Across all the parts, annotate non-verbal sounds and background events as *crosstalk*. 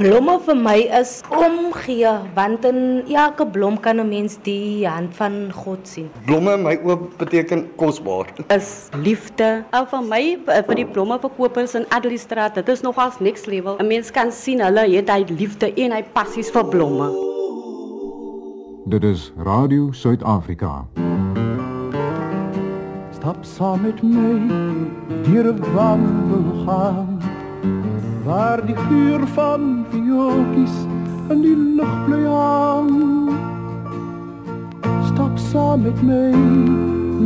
Blomme vir my is omgee want in elke blom kan 'n mens die hand van God sien. Blomme in my oop beteken kosbaar. Is liefde. Al van my eh, vir die blommeverkopers in Adelistraat, dit is nogals next level. 'n Mens kan sien hulle het hy liefde en hy passies vir blomme. Dit is Radio Suid-Afrika. Stap saam met my deur 'n wandelgang waar die geur van viooltjies in die lug bly hang. Stap saam met my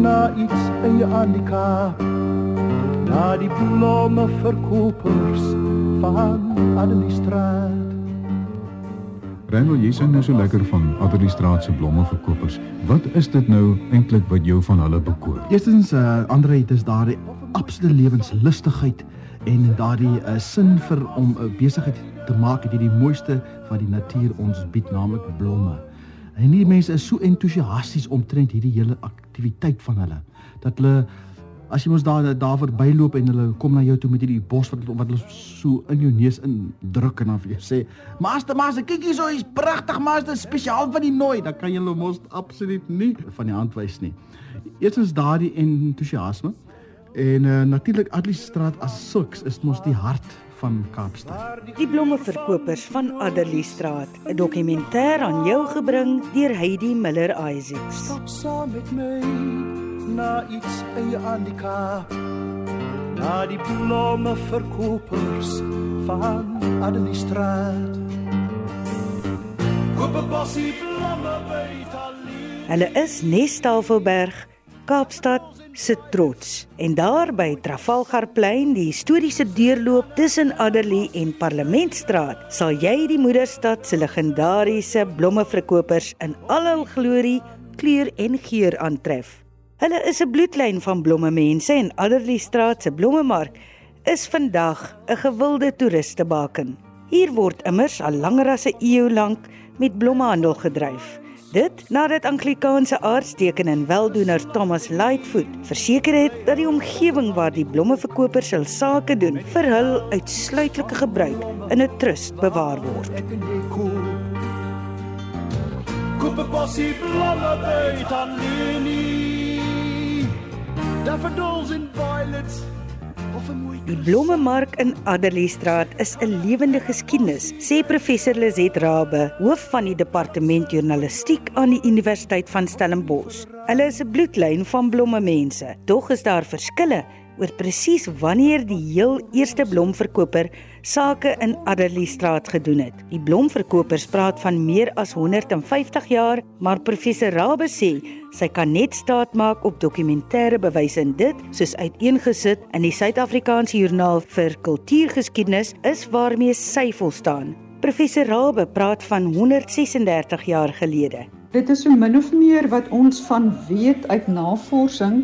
na iets in jou Annika. Na die blomme verkopers van Adeliestraat. Randall, jy sê nou so lekker van Adeliestraat se blommeverkopers. Wat is dit nou eintlik wat jou van hulle bekoor? Eerstens uh, Andre, dit is daardie absolute lewenslustigheid en daardie uh, sin vir om 'n uh, besigheid te maak het hierdie mooiste wat die natuur ons bied naamlik blomme. En hierdie mense is so entoesiasties omtrent hierdie hele aktiwiteit van hulle dat hulle as jy mos daar daar verbyloop en hulle kom na jou toe met hierdie bos wat wat hulle so in jou neus indruk en dan vir jou sê master master kyk hier so is pragtig master spesiaal van die nooi dan kan jy hulle mos absoluut nie van die hand wys nie. Eerstens daardie entoesiasme En uh, natuurlik Adliestraat as sulks is mos die hart van Kaapstad. Die blommeverkopers van Adliestraat, 'n dokumentêr aan jou gebring deur Heidi Miller Isaacs. Stap saam met my na iets in jou Annika. Na die blommeverkopers van Adliestraat. Koop 'n bosie blomme by Italie. Hulle is Nestafelberg, Kaapstad se trots. En daar by Trafalgarplein, die historiese deurloop tussen Adderley en Parlementstraat, sal jy die moederstad se legendariese blommeverkopers in al hul glorie, kleur en geur aantref. Hulle is 'n bloedlyn van blommemense en Adderley Straat se blommemark is vandag 'n gewilde toeristebaken. Hier word immers al langer as 'n eeu lank met blommehandel gedryf. Dit nadat Anglikaanse aartsdeken en weldoener Thomas Lightfoot verseker het dat die omgewing waar die blommeverkopers hul sake doen vir hul uitsluitlike gebruik in 'n trust bewaar word. Koop 'n bosie blomme by Tannie. Daffodils and violets Die blommemark in Adderleystraat is 'n lewende geskiedenis, sê professor Lizet Rabbe, hoof van die departement journalistiek aan die Universiteit van Stellenbosch. Hulle is 'n bloedlyn van blommemense, tog is daar verskille oor presies wanneer die heel eerste blomverkoper sake in Adderleystraat gedoen het. Die blomverkopers praat van meer as 150 jaar, maar professor Rabbe sê sy kan net staat maak op dokumentêre bewyse en dit, soos uiteengesit in die Suid-Afrikaanse Joernaal vir Kultuurgeskiedenis, is waarmee sy volstaan. Professor Rabbe praat van 136 jaar gelede. Dit is so min of meer wat ons van weet uit navorsing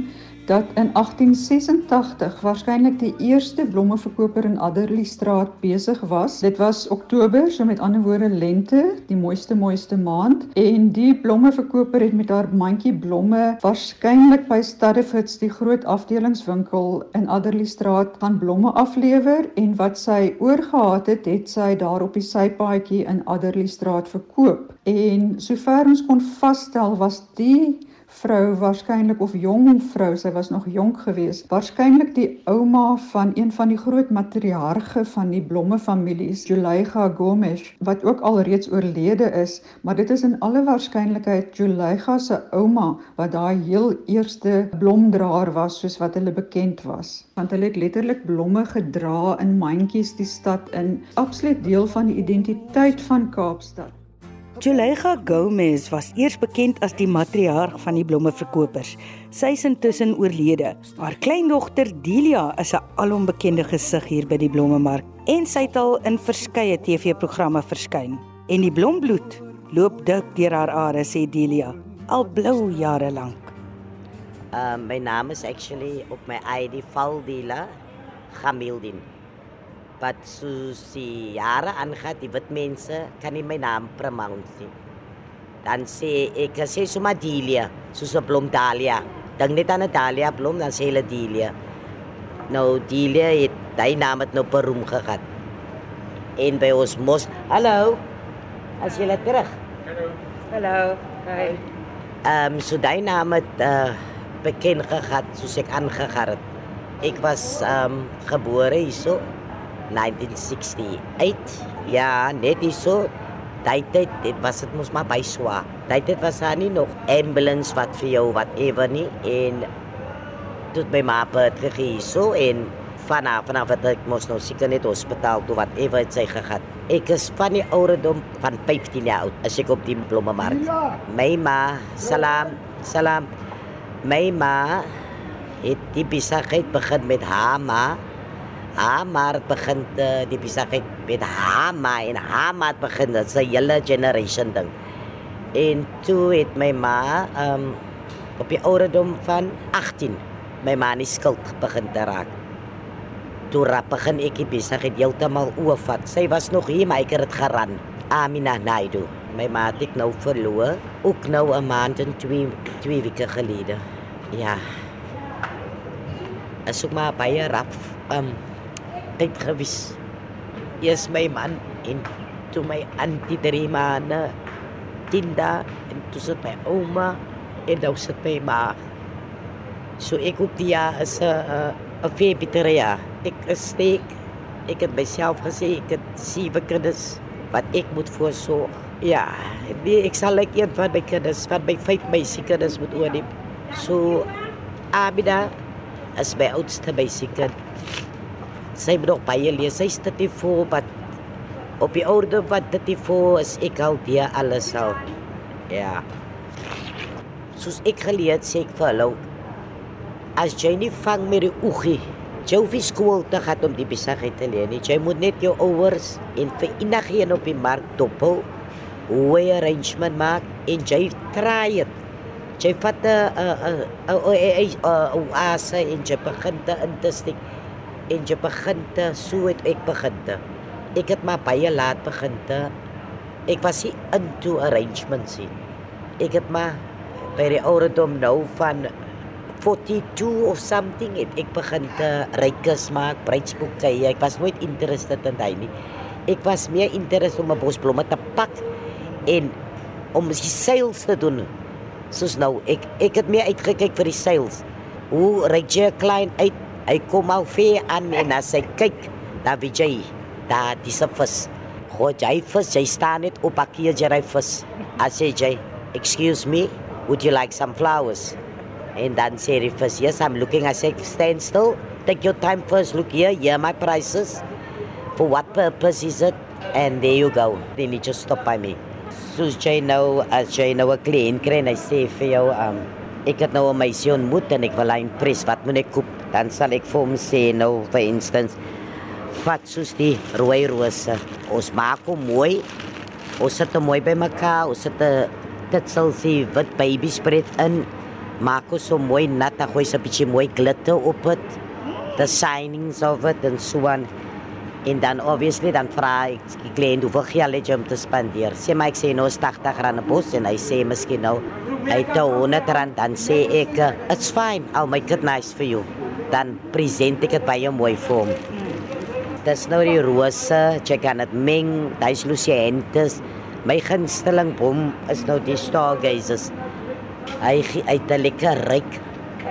dat in 1886 waarskynlik die eerste blommeverkoper in Adderley straat besig was. Dit was Oktober, so met ander woorde lente, die mooiste mooiste maand en die blommeverkoper het met haar mandjie blomme waarskynlik by Staddefits die groot afdelingswinkel in Adderley straat gaan blomme aflewer en wat sy oorgehad het, het sy daar op die sypaadjie in Adderley straat verkoop. En sover ons kon vasstel was die vrou waarskynlik of jong vrou, sy was nog jonk geweest, waarskynlik die ouma van een van die groot matriarge van die blomme families, Juleiga Gomes, wat ook al reeds oorlede is, maar dit is in alle waarskynlikheid Juleiga se ouma wat daai heel eerste blomdraer was soos wat hulle bekend was. Want hulle het letterlik blomme gedra in mandjies die stad in, absoluut deel van die identiteit van Kaapstad. Julega Gomez was eers bekend as die matriarg van die blommeverkopers. Sy is intussen oorlede. Haar kleindogter Delia is 'n alombekende gesig hier by die blommemark en sy het al in verskeie TV-programme verskyn. En die blombloed loop dik deur haar are, sê Delia, al blou jare lank. Uh, my naam is actually op my ID Valdila Gamildin wat soos die jare aangaan, die wit mense kan nie my naam pronounce nie. Dan sê ek sê sommer Delia, soos 'n blom Dalia. Dink net aan 'n Dalia blom, dan sê hulle Delia. Nou Delia het daai naam het nou beroem gehad. En by ons mos, hallo. As jy laat terug. Hallo. Hi. Ehm um, so daai naam het uh, bekend gehad soos ek aangegaan het. Ek was ehm um, gebore hierso 1968. Ja, net hierso. Daai tyd, dit was dit mos maar by swa. Daai tyd was daar nie nog ambulance wat vir jou whatever nie en toe by my pa gegee hierso en vanaf vanaf wat ek mos nou seker net hospitaal toe whatever het sy gehad. Ek is van die ouderdom van 15 jaar oud as ek op die blommemark. My ma, salam, salam. My ma het die besigheid begin met haar ma. Haar ma het begin te, die besigheid met haar ma en haar ma het begin dit se hele generation ding. En toe het my ma um op die ouderdom van 18 my ma nie skuld begin te raak. Toe rap begin ek die besigheid heeltemal oorvat. Sy was nog hier, maar ek het dit geran. Amina Naidu. My ma het ek nou verloor, ook nou 'n maand en twee twee weke gelede. Ja. As ek maar baie rap um tyd gewis. Eers my man en toe my antie drie maande. Tinda en toe sit my ouma en nou sit my ma. So ek op die jaar is 'n uh, 'n veebitteria. Ek is steek. Ek het myself gesê ek het sewe kinders wat ek moet voorsorg. Ja, nee, ek sal ek een van my kinders, van my vyf meisie kinders moet oorneem. So Abida is my oudste meisie kind. Sy moet nog baie lees. Sy sit dit voor wat op die orde wat dit voor is ek al die alles al. Ja. Soos ek geleer sê ek vir hulle as jy nie vang met die oogie jy hoef nie skool te gaan om die besigheid te leer nie jy moet net jou ouers en vir enigiemand op die mark dophou hoe jy arrangement maak en jy try dit jy vat 'n 'n 'n ase en jy begin te in te steek en jy begin te so het ek begin te ek het maar baie laat begin te ek was nie into arrangements nie ek het maar by die ouderdom nou van 42 of something het ek begin te rykes maak, bruidsboeke. Ek was nooit interested in daai nie. Ek was meer interested om 'n bos blomme te pak en om die sales te doen. Soos nou, ek ek het meer uitgekyk vir die sales. Hoe ry jy klein uit? Hy kom al ver aan en as hy kyk, dan weet jy, daar dis 'n vis. Gooi jy vis, jy staan net op 'n keer jy vis. As jy, excuse me, would you like some flowers? En dan sê die vis, yes, I'm looking. I say, stand still. Take your time first. Look here. Here are my prices. For what purpose is it? And there you go. Then he just stop by me. Soos jy nou, as jy nou 'n kliënt kry en hy sê vir jou, um, ek het nou 'n meisie ontmoet en ek wil hy pres, wat moet ek koop? Dan sal ek vir hom sê nou, for instance, vat soos die rooi rose. Ons maak hom mooi. Ons sit hom mooi bymekaar. Ons sit dit sal sê wat baby spread in maak ons so mooi nat, dan gooi jy 'n bietjie mooi glitter op dit. The signings of it and so on. En dan obviously dan vra ek die kliënt hoeveel geld het jy om te spandeer. Sê maar ek sê nou 80 rand 'n bos en hy sê miskien nou hy het 100 rand dan sê ek it's fine, I'll make it nice for you. Dan present ek dit baie mooi vir hom. Dis nou die rose, jy kan dit meng, daai's lucientes. My gunsteling bom is nou die stargazers. Hy uit 'n lekker ryk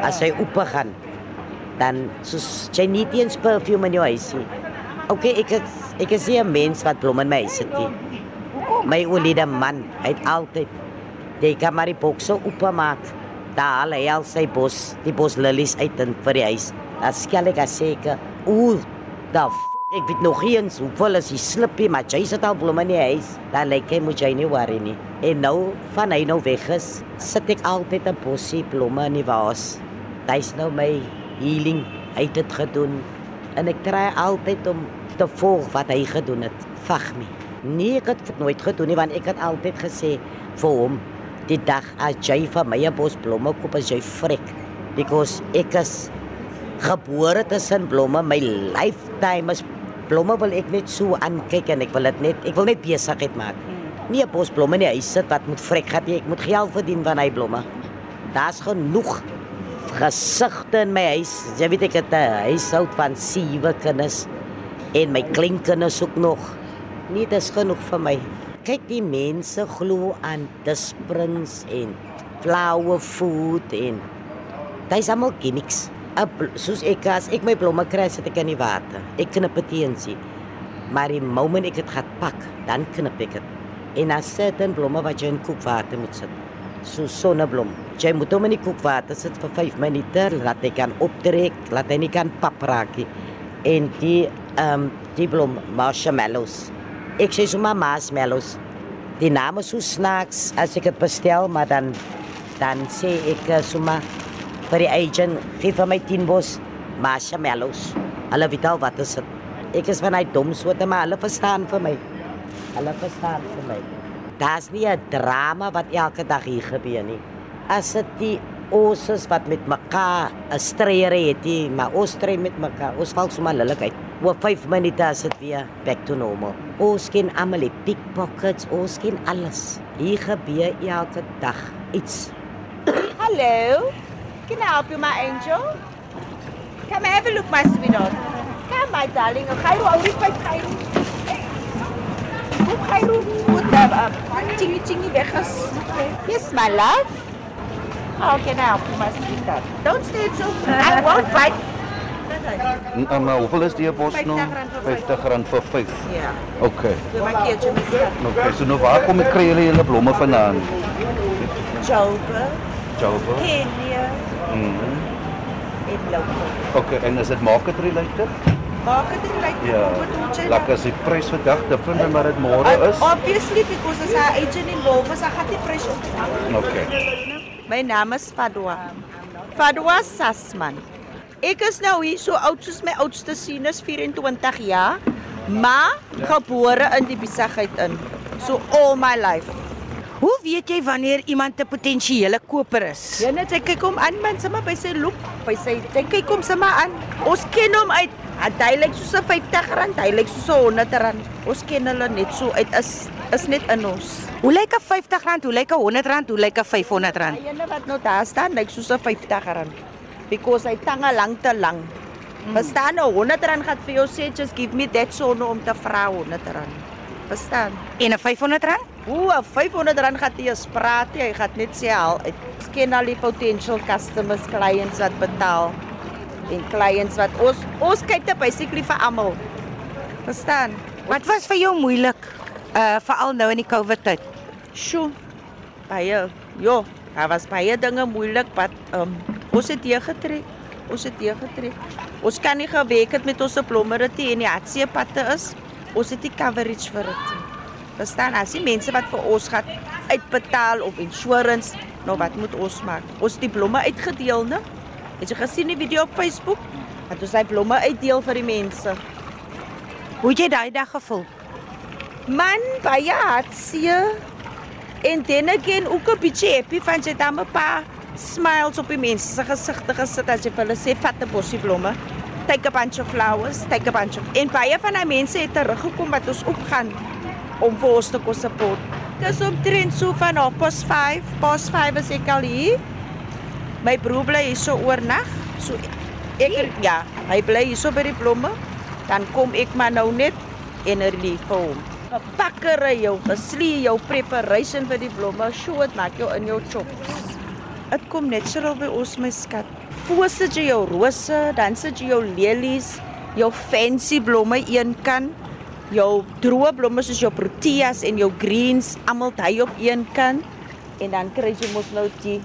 as hy oop gaan. Dan soos jy nie eens perfume in jou huis nie. Okay, ek het, ek is 'n mens wat blomme in my huis het nie. My oulede man, hy het altyd die kamari bokse oopmaak. Daar al hy al sy bos, die bos lilies uit in vir die huis. Dan skel ek seker, ooh, da ek weet nog eens hoeveel is die slippie, maar jy sit al blomme in die huis. Dan lyk hy moet jy nie worry nie. En nou van hy nou weg is, sit ek altyd 'n bosie blomme in die vaas. Dis nou my healing. Hy het dit gedoen en ek kry altyd om te volg wat hy gedoen het. Vag my. Nee, ek het nooit gedoen nie want ek het altyd gesê vir hom die dag as jy vir my 'n bos blomme koop as jy frek because ek is gebore tussen blomme. My lifetime is blomme wil ek net so aankyk en ek wil dit net ek wil net besigheid maak. Nie 'n bos blomme nie hy sit wat moet vrek gehad jy ek moet geld verdien van hy blomme. Daar's genoeg gesigte in my huis. Jy weet ek het 'n huishoud van sewe kinders en my kleinkinders ook nog. Nee, dis genoeg vir my. Kyk, die mense glo aan disprins en flower food en dis almal gimmicks. 'n bl- Soos ek as ek my blomme kry, sit ek in die water. Ek knip dit teensie. Maar die oomblik ek dit gaan pak, dan knip ek dit. En dan sit dan blomme wat jy in koekwater moet sit. So sonneblom. Jy moet hom in die koekwater sit vir 5 minute, laat hy kan optrek, laat hy nie kan pap raak nie. En die ehm um, die blom marshmallows. Ek sê sommer marshmallows. Die naam is so snaaks as ek dit bestel, maar dan dan sê ek eh, sommer vir die agent, gee vir my 10 bos marshmallows. Hulle weet al wat is dit. Ek is van hy dom soete, maar hulle verstaan vir my. Hulle verstaan vir my. Daar's nie 'n drama wat elke dag hier gebeur nie. As dit die ons is wat met mekaar 'n streier het, die, maar strei met mekaar. Ons val sommer lillik uit. Oor 5 minute is dit weer back to normal. Ons ken die pickpockets, ons alles. Hier gebeur elke dag iets. Hello. Can I help you, my angel? Come have a look, my sweetheart. Come, my darling. Khairu, awri pa Khairu. Hoe Khairu? Goed, uh, chingy chingy weg is. Yes, my love. How can I help you, my sweetheart? Don't stay so. I won't bite. En maar hoeveel is die bos nou? 50 rand vir 50 rand vir 5. Ja. Okay. Vir my keertjie, sweetheart. Okay, so nou waar kom ek kry julle julle blomme vandaan? Joburg, Java. Kenia Mhm. en local. Okay, en is dit market related? Dit lyk Ja. Like as die prys vandag different maar dit môre is. Obviously because as our agent involved is, I gaan die prys ontvang. Okay. My naam is Fadwa. Fadwa Sasman. Ek is nou hier so oud soos my oudste seun is 24 jaar, maar gebore in die besigheid in. So all my life. Hoe weet jy wanneer iemand 'n potensiële koper is? Ja net jy kyk hom aan man, sommer by sy look, by sy jy kyk hom sommer aan. Ons ken hom uit hy lyk soos 'n 50 rand, hy lyk soos 'n 100 rand. Ons ken hulle net so uit is is net in ons. Hoe lyk 'n R50? Hoe lyk 'n R100? Hoe lyk 'n R500? Die ene wat nou daar staan, lyk soos 'n 50 rand. Because hy tange lank te lank. Verstaan nou 100 rand gaan vir jou sê just give me that sonne om te vra 100 rand. Verstaan? En 'n R500? Ooh, 'n 500 rand gaan jy eens praat, nie, hy gaan net sê al. Ek ken al die potential customers, clients wat betaal. En clients wat ons ons kyk dit basically vir almal. Verstaan? Wat was vir jou moeilik? Uh veral nou in die COVID tyd. Sjoe. Baie. Jo, daar was baie dinge moeilik wat um ons het hier getrek. Ons het hier getrek. Ons kan nie gewerk het met ons plommerite en die hartseepatte is. Ons het nie coverage vir dit. nie. Verstaan? As die mense wat vir ons gaan uitbetaal of insurance, nou wat moet ons maak? Ons het die blomme uitgedeel, né? Het jy gesien die video op Facebook? Dat ons daai blomme uitdeel vir die mense. Hoe jy daai dag gevoel? Man, baie hartseer. En dan again ook 'n bietjie happy van jy dan 'n paar smiles op die mense se gesigte gesit as jy vir hulle sê vat 'n bosie blomme. Take a bunch of flowers, take a bunch of. En baie van daai mense het teruggekom wat ons opgaan om vir ons te kon support. Dis omtrent so van op pas 5, pas 5 is ek al hier. My broer bly hier so oornag. So ek ja, hy bly hier so by die blomme. Dan kom ek maar nou net en relief vir hom. 'n Pakkery jou, beslie jou preparation vir die blomme, show dit maak jou in jou chops. Dit kom natural by ons my skat. Voor sit jy jou rose, dan sit jy jou lelies, jou fancy blomme een kan, jou droë blomme soos jou proteas en jou greens almal hy op een kan en dan kry jy mos nou die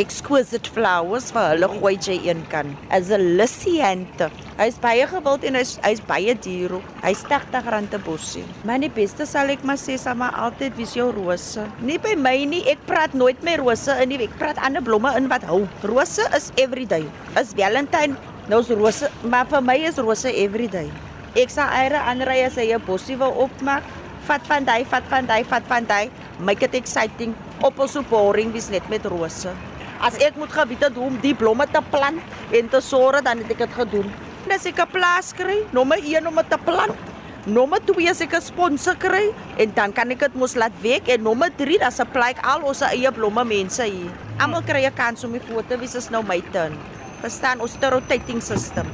exquisite flowers vir hulle gooi jy een kan. As 'n lissiente. Hy's baie gewild en hy's hy's baie duur. Hy's R80 'n bossie. Maar die beste sal ek maar sê sal maar altyd wees jou rose. Nie by my nie, ek praat nooit met rose in nie. Ek praat ander blomme in wat hou. Rose is everyday. Is Valentine, nou's rose, maar vir my is rose everyday. Ek sal eire aanry as hy 'n bossie wil opmaak. Vat van daai, vat van daai, vat van daai. Make it exciting. Op ons so boring wees net met rose. As ek moet gebied het om die blomme te plant en te sorg, dan het ek dit gedoen. En as ek 'n plaas kry, nommer 1 om te plant. Nommer 2 as ek 'n sponsor kry en dan kan ek dit mos laat week en nommer 3 dan supply ek al ons eie blomme mense hier. Almal kry 'n kans om die foto wie is nou my turn. Verstaan ons rotating system.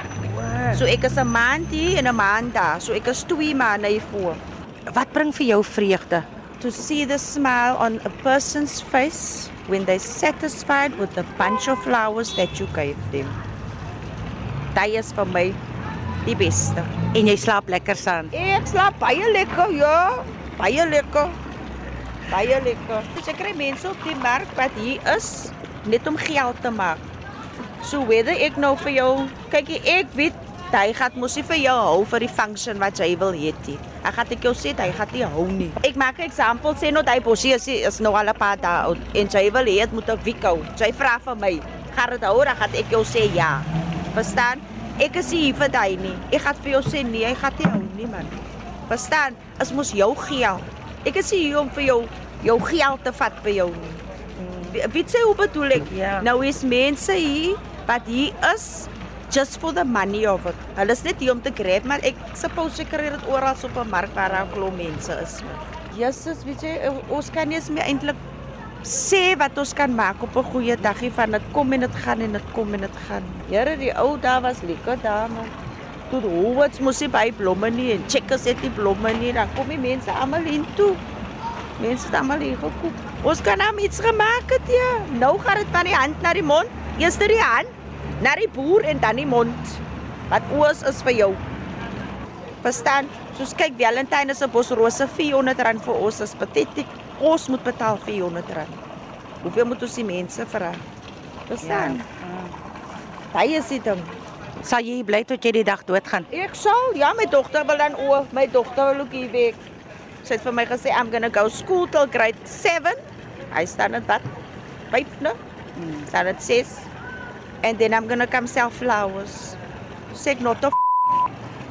So ek is 'n maand hier en 'n maand daar. So ek is 2 maande hier voor. wat bring vir jou vreugde? To see the smile on a person's face when they're satisfied with the bunch of flowers that you gave them. Dit is vir my die beste. En jy slaap lekker saam. Ek slaap baie lekker, ja. Baie lekker. Baie lekker. Dis ek kry mense op die mark wat hier is net om geld te maak. So whether ek nou vir jou, kyk ek weet hy gaan mos nie vir jou hou vir die function wat jy wil hê nie. Hy gaan ek jou sê hy gaan nie hou nie. Ek maak 'n voorbeeld sê nou daai bosie is, is nou al 'n paar dae oud en jy wil hê dit moet 'n week hou. Jy vra vir my, gaan dit hou? Dan gaan ek jou sê ja. Verstaan? Ek is hier vir daai nie. Ek gaan vir jou sê nee, hy gaan nie hou nie man. Verstaan? As mos jou geld. Ek is hier om vir jou jou geld te vat by jou nie. Weet jy hoe bedoel ek? Ja. Nou is mense hier wat hier is just for the money of it. Hulle is net hier om te grab, maar ek suppose jy kry dit oral op 'n mark waar daar 'n klomp mense is. Jesus, weet jy, eh, ons kan nie eens meer eintlik sê wat ons kan maak op 'n goeie dagie van dit kom en dit gaan en dit kom en dit gaan. Here, die ou daar was lekker daar man. Toe Howard's mos nie by blomme nie en Checkers het nie blomme nie, dan kom die mense almal in toe. Mense het almal hier gekoop. Ons kan nou iets gemaak het ja. Nou gaan dit van die hand na die mond. Eers die hand, na die boer en dan die mond. Wat oos is vir jou. Verstaan? Soos kyk Valentine se bosrose R400 vir ons is patetiek. Ons moet betaal R400. Hoeveel moet ons die mense vra? Verstaan? Ja. Daai is dit dan. Sal jy bly tot jy die dag doodgaan? Ek sal, ja, my dogter wil dan o, my dogter wil ook hier weg. Sy het vir my gesê I'm going to go school till grade 7. Hy staan dit wat? 5, né? Hmm. Staan dit 6. And then I'm going to come sell flowers. Sê ek not of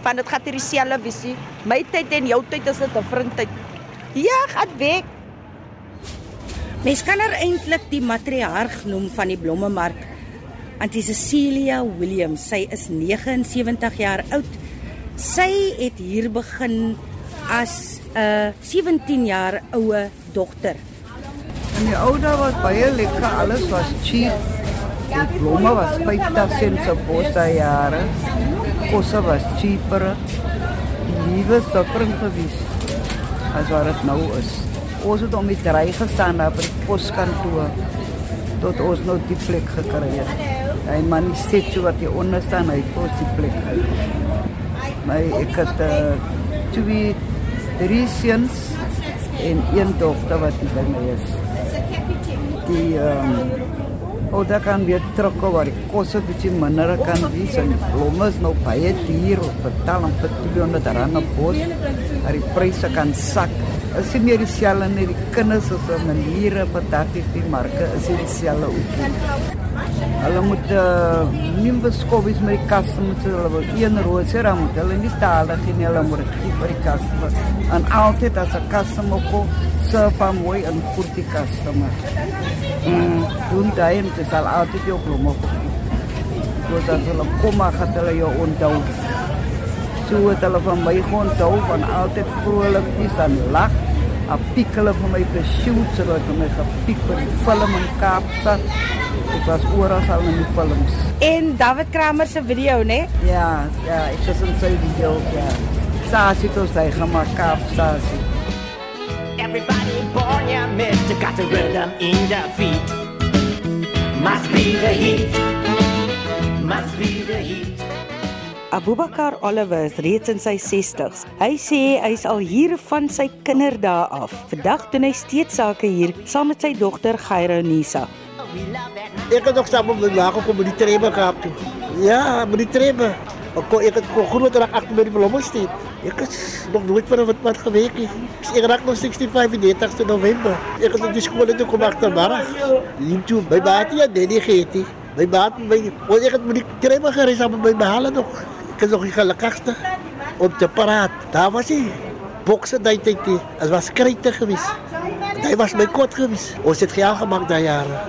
van dit gaan hierdie dieselfde visie. My tyd en jou tyd is 'n different tyd. Ja, gaan weg. Mens kan haar eintlik die matriarg noem van die blommemark. Auntie Cecilia Williams, sy is 79 jaar oud. Sy het hier begin as 'n 17 jaar oue dogter. In die ou dae was baie lekker, alles was cheap. Die blomme was 50 sent se bos daai jare. Kosse was cheaper. Die liewe suffering gewees as wat dit nou is. Ons het om die ry gestaan daar by die poskantoor tot ons nou die plek gekry het. Hy man die statue wat hier onder staan, hy het ons die plek gekry. Maar ek het uh, twee drie seuns en een dogter wat hier by my is. Die um, daar kan weer terug waar die kosse bietjie minder kan wees en die blomme is nou baie duur op betaal om vir 200 rand 'n bos. Maar die pryse kan sak. Is nie meer dieselfde nie. Die kinders is 'n maniere vir daardie die marke is nie dieselfde ook nie. Hulle moet uh, nie beskouwis met die customers, hulle wil een roos hê, dan moet hulle nie talig nie, hulle moet gee vir die customer. En altyd as 'n customer kom, serve hom mooi en goed die customer. Mm, doen daai en dit sal altyd jou blomme koop. Dus as hulle kom, maar gaan hulle jou onthou. So het hulle van my onthou van altyd vrolik is en lag. A pikkele van my beshoot, so dat hulle my gepiek vir die film in Kaapstad. Ek was oral al in die films. En David Kramer se video, né? Ja, ja, ek was in sy video, ja. Sasie toe sy gemaak Kaapstad. Everybody born, yeah, mister, got the rhythm in their feet. Must be the heat. Must be the heat. Abubakar Oliver is reeds in sy 60s. Hy sê hy's al hier van sy kinderdae af. Vandag doen hy steeds sake hier saam met sy dogter Gyro Nisa. Ik had ook samen met mijn kom met die trepen gehad toe. Ja, met die trepen. Ik kon, ik had kon groot raak achter bij die staan. Ik is nog nooit van wat wat gewerkt. Ik raak nog 16, 35 november. Ik had op die school en toen kom achter Barag. Hier toe, bij Batie, nee, die geet die. Bij Batie, bij... Want ik had met die trepen gereisd samen bij behalen nog. Is nog die gelukkigste. Op te paraat. Daar was hij. Boksen, die tijd. Het was krijten geweest. Hij was mijn kot geweest. Ons het geld gemaakt dat jaren.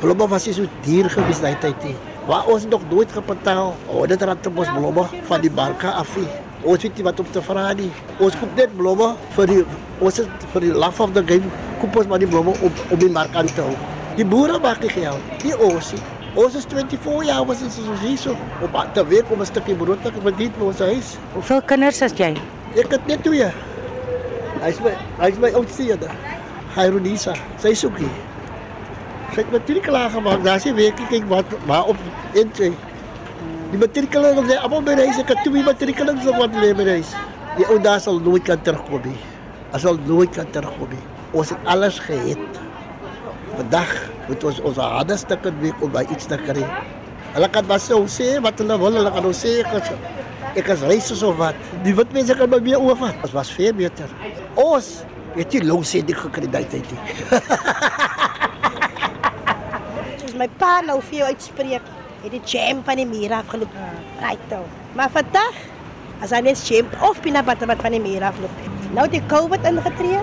Blomme was nie so duur gewees daai tyd nie. Waar ons nog nooit gebetaal. Oh, dit raak ons blomme van die barka af. nie. Ons weet nie wat om te vra nie. Ons koop net blomme vir die ons het vir die love of the game koop ons maar die blomme op op die mark aan te hou. Die boere maak die geld, nie ons nie. Ons is 24 jaar was ons so hier so op te week om 'n stukkie brood te verdien vir ons huis. Hoeveel kinders het jy? Ek het net twee. Hy's my hy's my oudste een. Hyronisa. Sy soekie. Sy het matriek klaar gemaak. Daar sê weekie kyk wat waar op in sy. Die matriekeling of sy almal by reis. Ek het twee matriekelings op wat lê by reis. Die ou daar sal nooit kan terugkom nie. As sal nooit kan terugkom nie. Ons het alles gehet. Vandag moet ons ons harde stukke week om by iets te kry. Hulle kan maar so sê wat hulle wil, hulle kan ons sê ek is ek is racist of wat. Die wit mense kan by my oorvat. Dit was veel beter. Ons het nie long sê die gekry tyd nie. My pa nou vir jou uitspreek, het die jam van die muur afgeloop. Right toe. Maar vandag as hy net jam of peanut butter wat van die muur afloop. Nou het die COVID ingetree.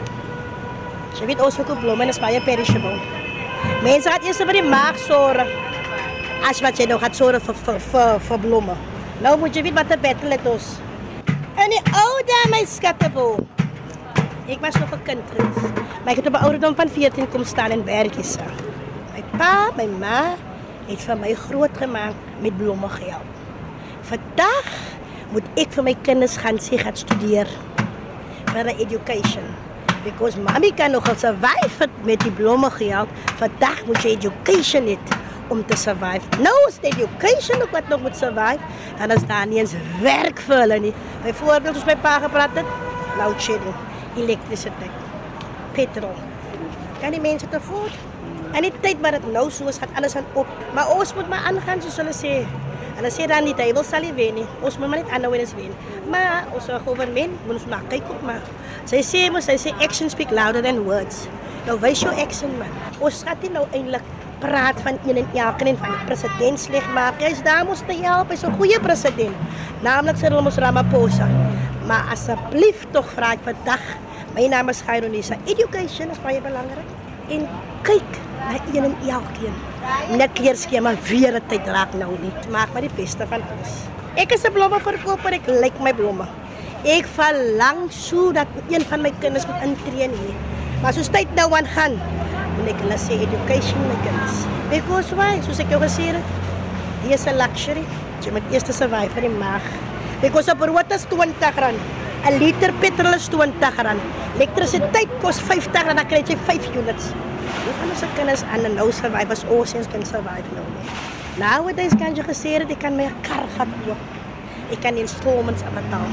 Jy weet ons verkoop blomme en is baie perishable. Mense gaan eers vir die maag sorg. As wat jy nou gaan sorg vir vir vir, vir blomme. Nou moet jy weet wat 'n battle het ons. En die ou daai my skattebol. Ek was nog 'n kind gewees. Maar ek het op 'n ouderdom van 14 kom staan en werkies. My pa, my ma het vir my groot gemaak met blomme gehelp. Vandag moet ek vir my kinders gaan sê gaan studeer vir 'n education. Because mommy kan nog survive het met die blomme gehelp. Vandag moet jy education hê om te survive. Nou is die education ook wat nog moet survive. Dan is daar nie eens werk vir hulle nie. Byvoorbeeld as my pa gepraat het, load shedding, elektrisiteit, petrol. Kan die mense te voet? En die tyd wat dit nou so is, gaan alles aan op. Maar ons moet maar aangaan soos hulle sê. Hulle sê dan die duiwel sal nie wen nie. Ons moet maar net aanhou en ons wen. Maar ons regering moet ons maar kyk op maar. Sy sê mos sy sê action speak louder than words. Nou wys jou action man. Ons gaan nie nou eintlik praat van een en elke en van die president sleg maak. Hy's daar mos te help. Hy's 'n goeie president. Naamlik Cyril Ramaphosa. Maar asseblief tog vra ek vandag. My naam is Gaironisa. Education is baie belangrik. En kyk na een en elkeen. Net kleurskema weer 'n tyd raak nou nie. Maak maar die beste van alles. Ek is 'n blommeverkoper. Ek lyk my blomme. Ek verlang so dat een van my kinders moet intree hier. Maar soos tyd nou aan gaan, moet ek hulle sê education my kinders. Because why? Soos ek jou gesê het, dit is 'n luxury. Jy moet eers survive vir die mag. Because op brood is 20 rand. 'n Liter petrol is 20 rand. Elektrisiteit kos 50 rand, dan kry jy 5 units. Hoe kan ons se kinders aan 'n nou survive as ons kan survive nou? Nowadays kan jy gesê dat ek kan my kar gaan koop. Ek kan installments betaal.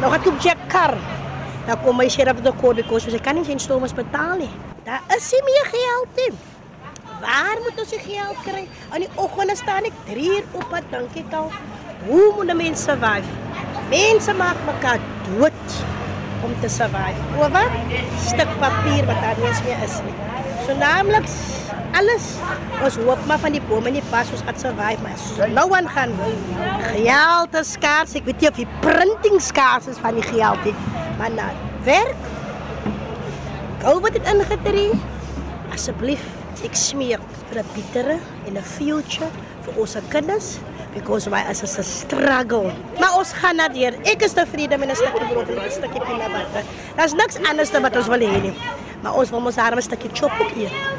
Nou gaan ek check kar. Nou kom my sheriff de kode kos, ek kan nie installments betaal nie. Daar is nie meer geld nie. Waar moet ons die geld kry? Aan die oggende staan ek 3 uur op pad, dankie taal. Hoe moet 'n mens survive? Mense maak mekaar dood om te survive. Oor wat? Stuk papier wat daar nie eens meer is nie. So naamlik alles. Ons hoop maar van die bome nie pas ons gaan survive maar so nou aan gaan geld is skaars. Ek weet nie of die printing skaars is van die geld nie maar na werk. Gou wat dit ingetree. Asseblief ek smeek vir 'n betere en 'n future vir ons kinders because why as 'n struggle. Maar ons gaan na deur. Ek is tevrede met 'n stukkie brood en 'n stukkie peanut butter. Daar's niks anders wat ons wil hê nie. Maar ons wil mos arme stukkie chop ook eet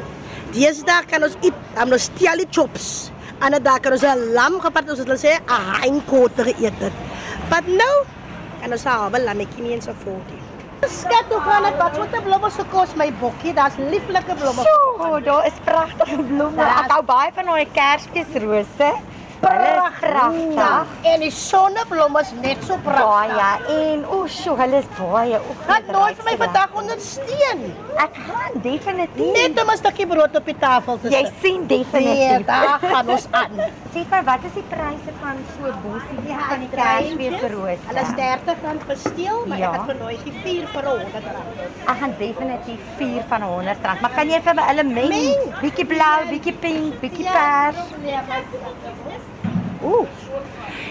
Deesdae kan ons eet, dan ons steel die chops. Ander dae kan ons 'n lam gepat, ons het sê 'n heinkote geëet het. But nou kan ons al wel lammetjie nie eens afford nie. Skat hoe gaan dit? Wat 'n blomme se kos my bokkie? Daar's lieflike blomme. O, daar is pragtige blomme. Ek hou baie van daai kersfeesrose. Pragtig. En die sonneblom is net so pragtig. Baie en o, sjo, hulle is baie. Gaan nooit vir my vandag ondersteun. Ek gaan definitief. Net om 'n stukkie brood op die tafel te sit. Jy sien definitief. Nee, daar gaan ons aan. *laughs* Sê vir wat is die pryse van so bosie ja, van die kersfeesrose? Hulle is R30 per steel, maar ja. ek het vernooi die 4 vir 100 rand. Ek gaan definitief 4 van 100 rand. Maar kan jy vir my hulle meng? Bietjie blou, bietjie pink, bietjie ja, pers. Ooh.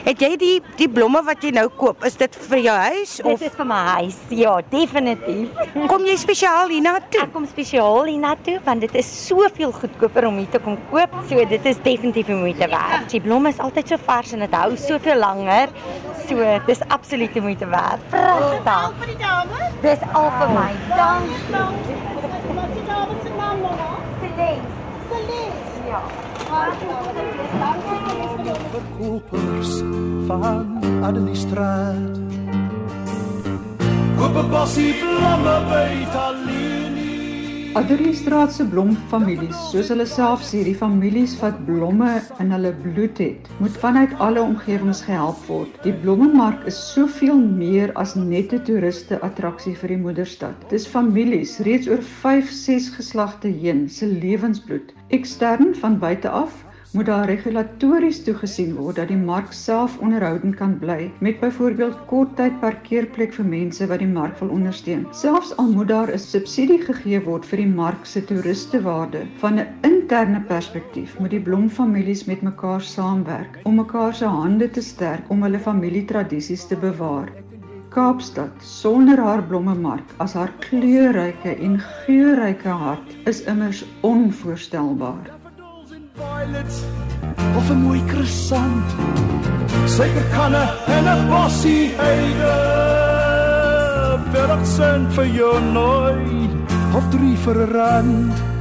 Het jy die die blomme wat jy nou koop, is dit vir jou huis of Dit is vir my huis. Ja, definitief. Kom jy spesiaal hiernatoe? Ek kom spesiaal hiernatoe want dit is soveel goedkoper om hier te kom koop. So dit is definitief die moeite werd. Die blomme is altyd so vars en dit hou soveel langer. So dis absoluut die moeite werd. Pragtig. Al vir die dame? Dis al vir my. Dankie. Wat is die dame se naam nou? Celeste. Celeste. Ja. Verkopers van Adeliestraat. Koop op 'n bossie blomme by Talini. Adderleystraat se blomfamilies, soos hulle self sê, die families wat blomme in hulle bloed het, moet vanuit alle omgewings gehelp word. Die blommemark is soveel meer as net 'n toeriste attraksie vir die moederstad. Dis families reeds oor 5, 6 geslagte heen se lewensbloed. Ekstern van buite af moet daar regulatories toegesien word dat die mark self onderhoudend kan bly met byvoorbeeld korttyd parkeerplek vir mense wat die mark wil ondersteun. Selfs al moet daar 'n subsidie gegee word vir die mark se toeristewaarde, van 'n interne perspektief moet die blomfamilies met mekaar saamwerk om mekaar se hande te sterk om hulle familietradisies te bewaar. Kaapstad sonder haar blommemark as haar kleurryke en geurryke hart is immers onvoorstelbaar violet of 'n mooi krissant. Suikerkanne en 'n bossie heide. Vir 'n sent vir jou nooi of drie vir 'n rand.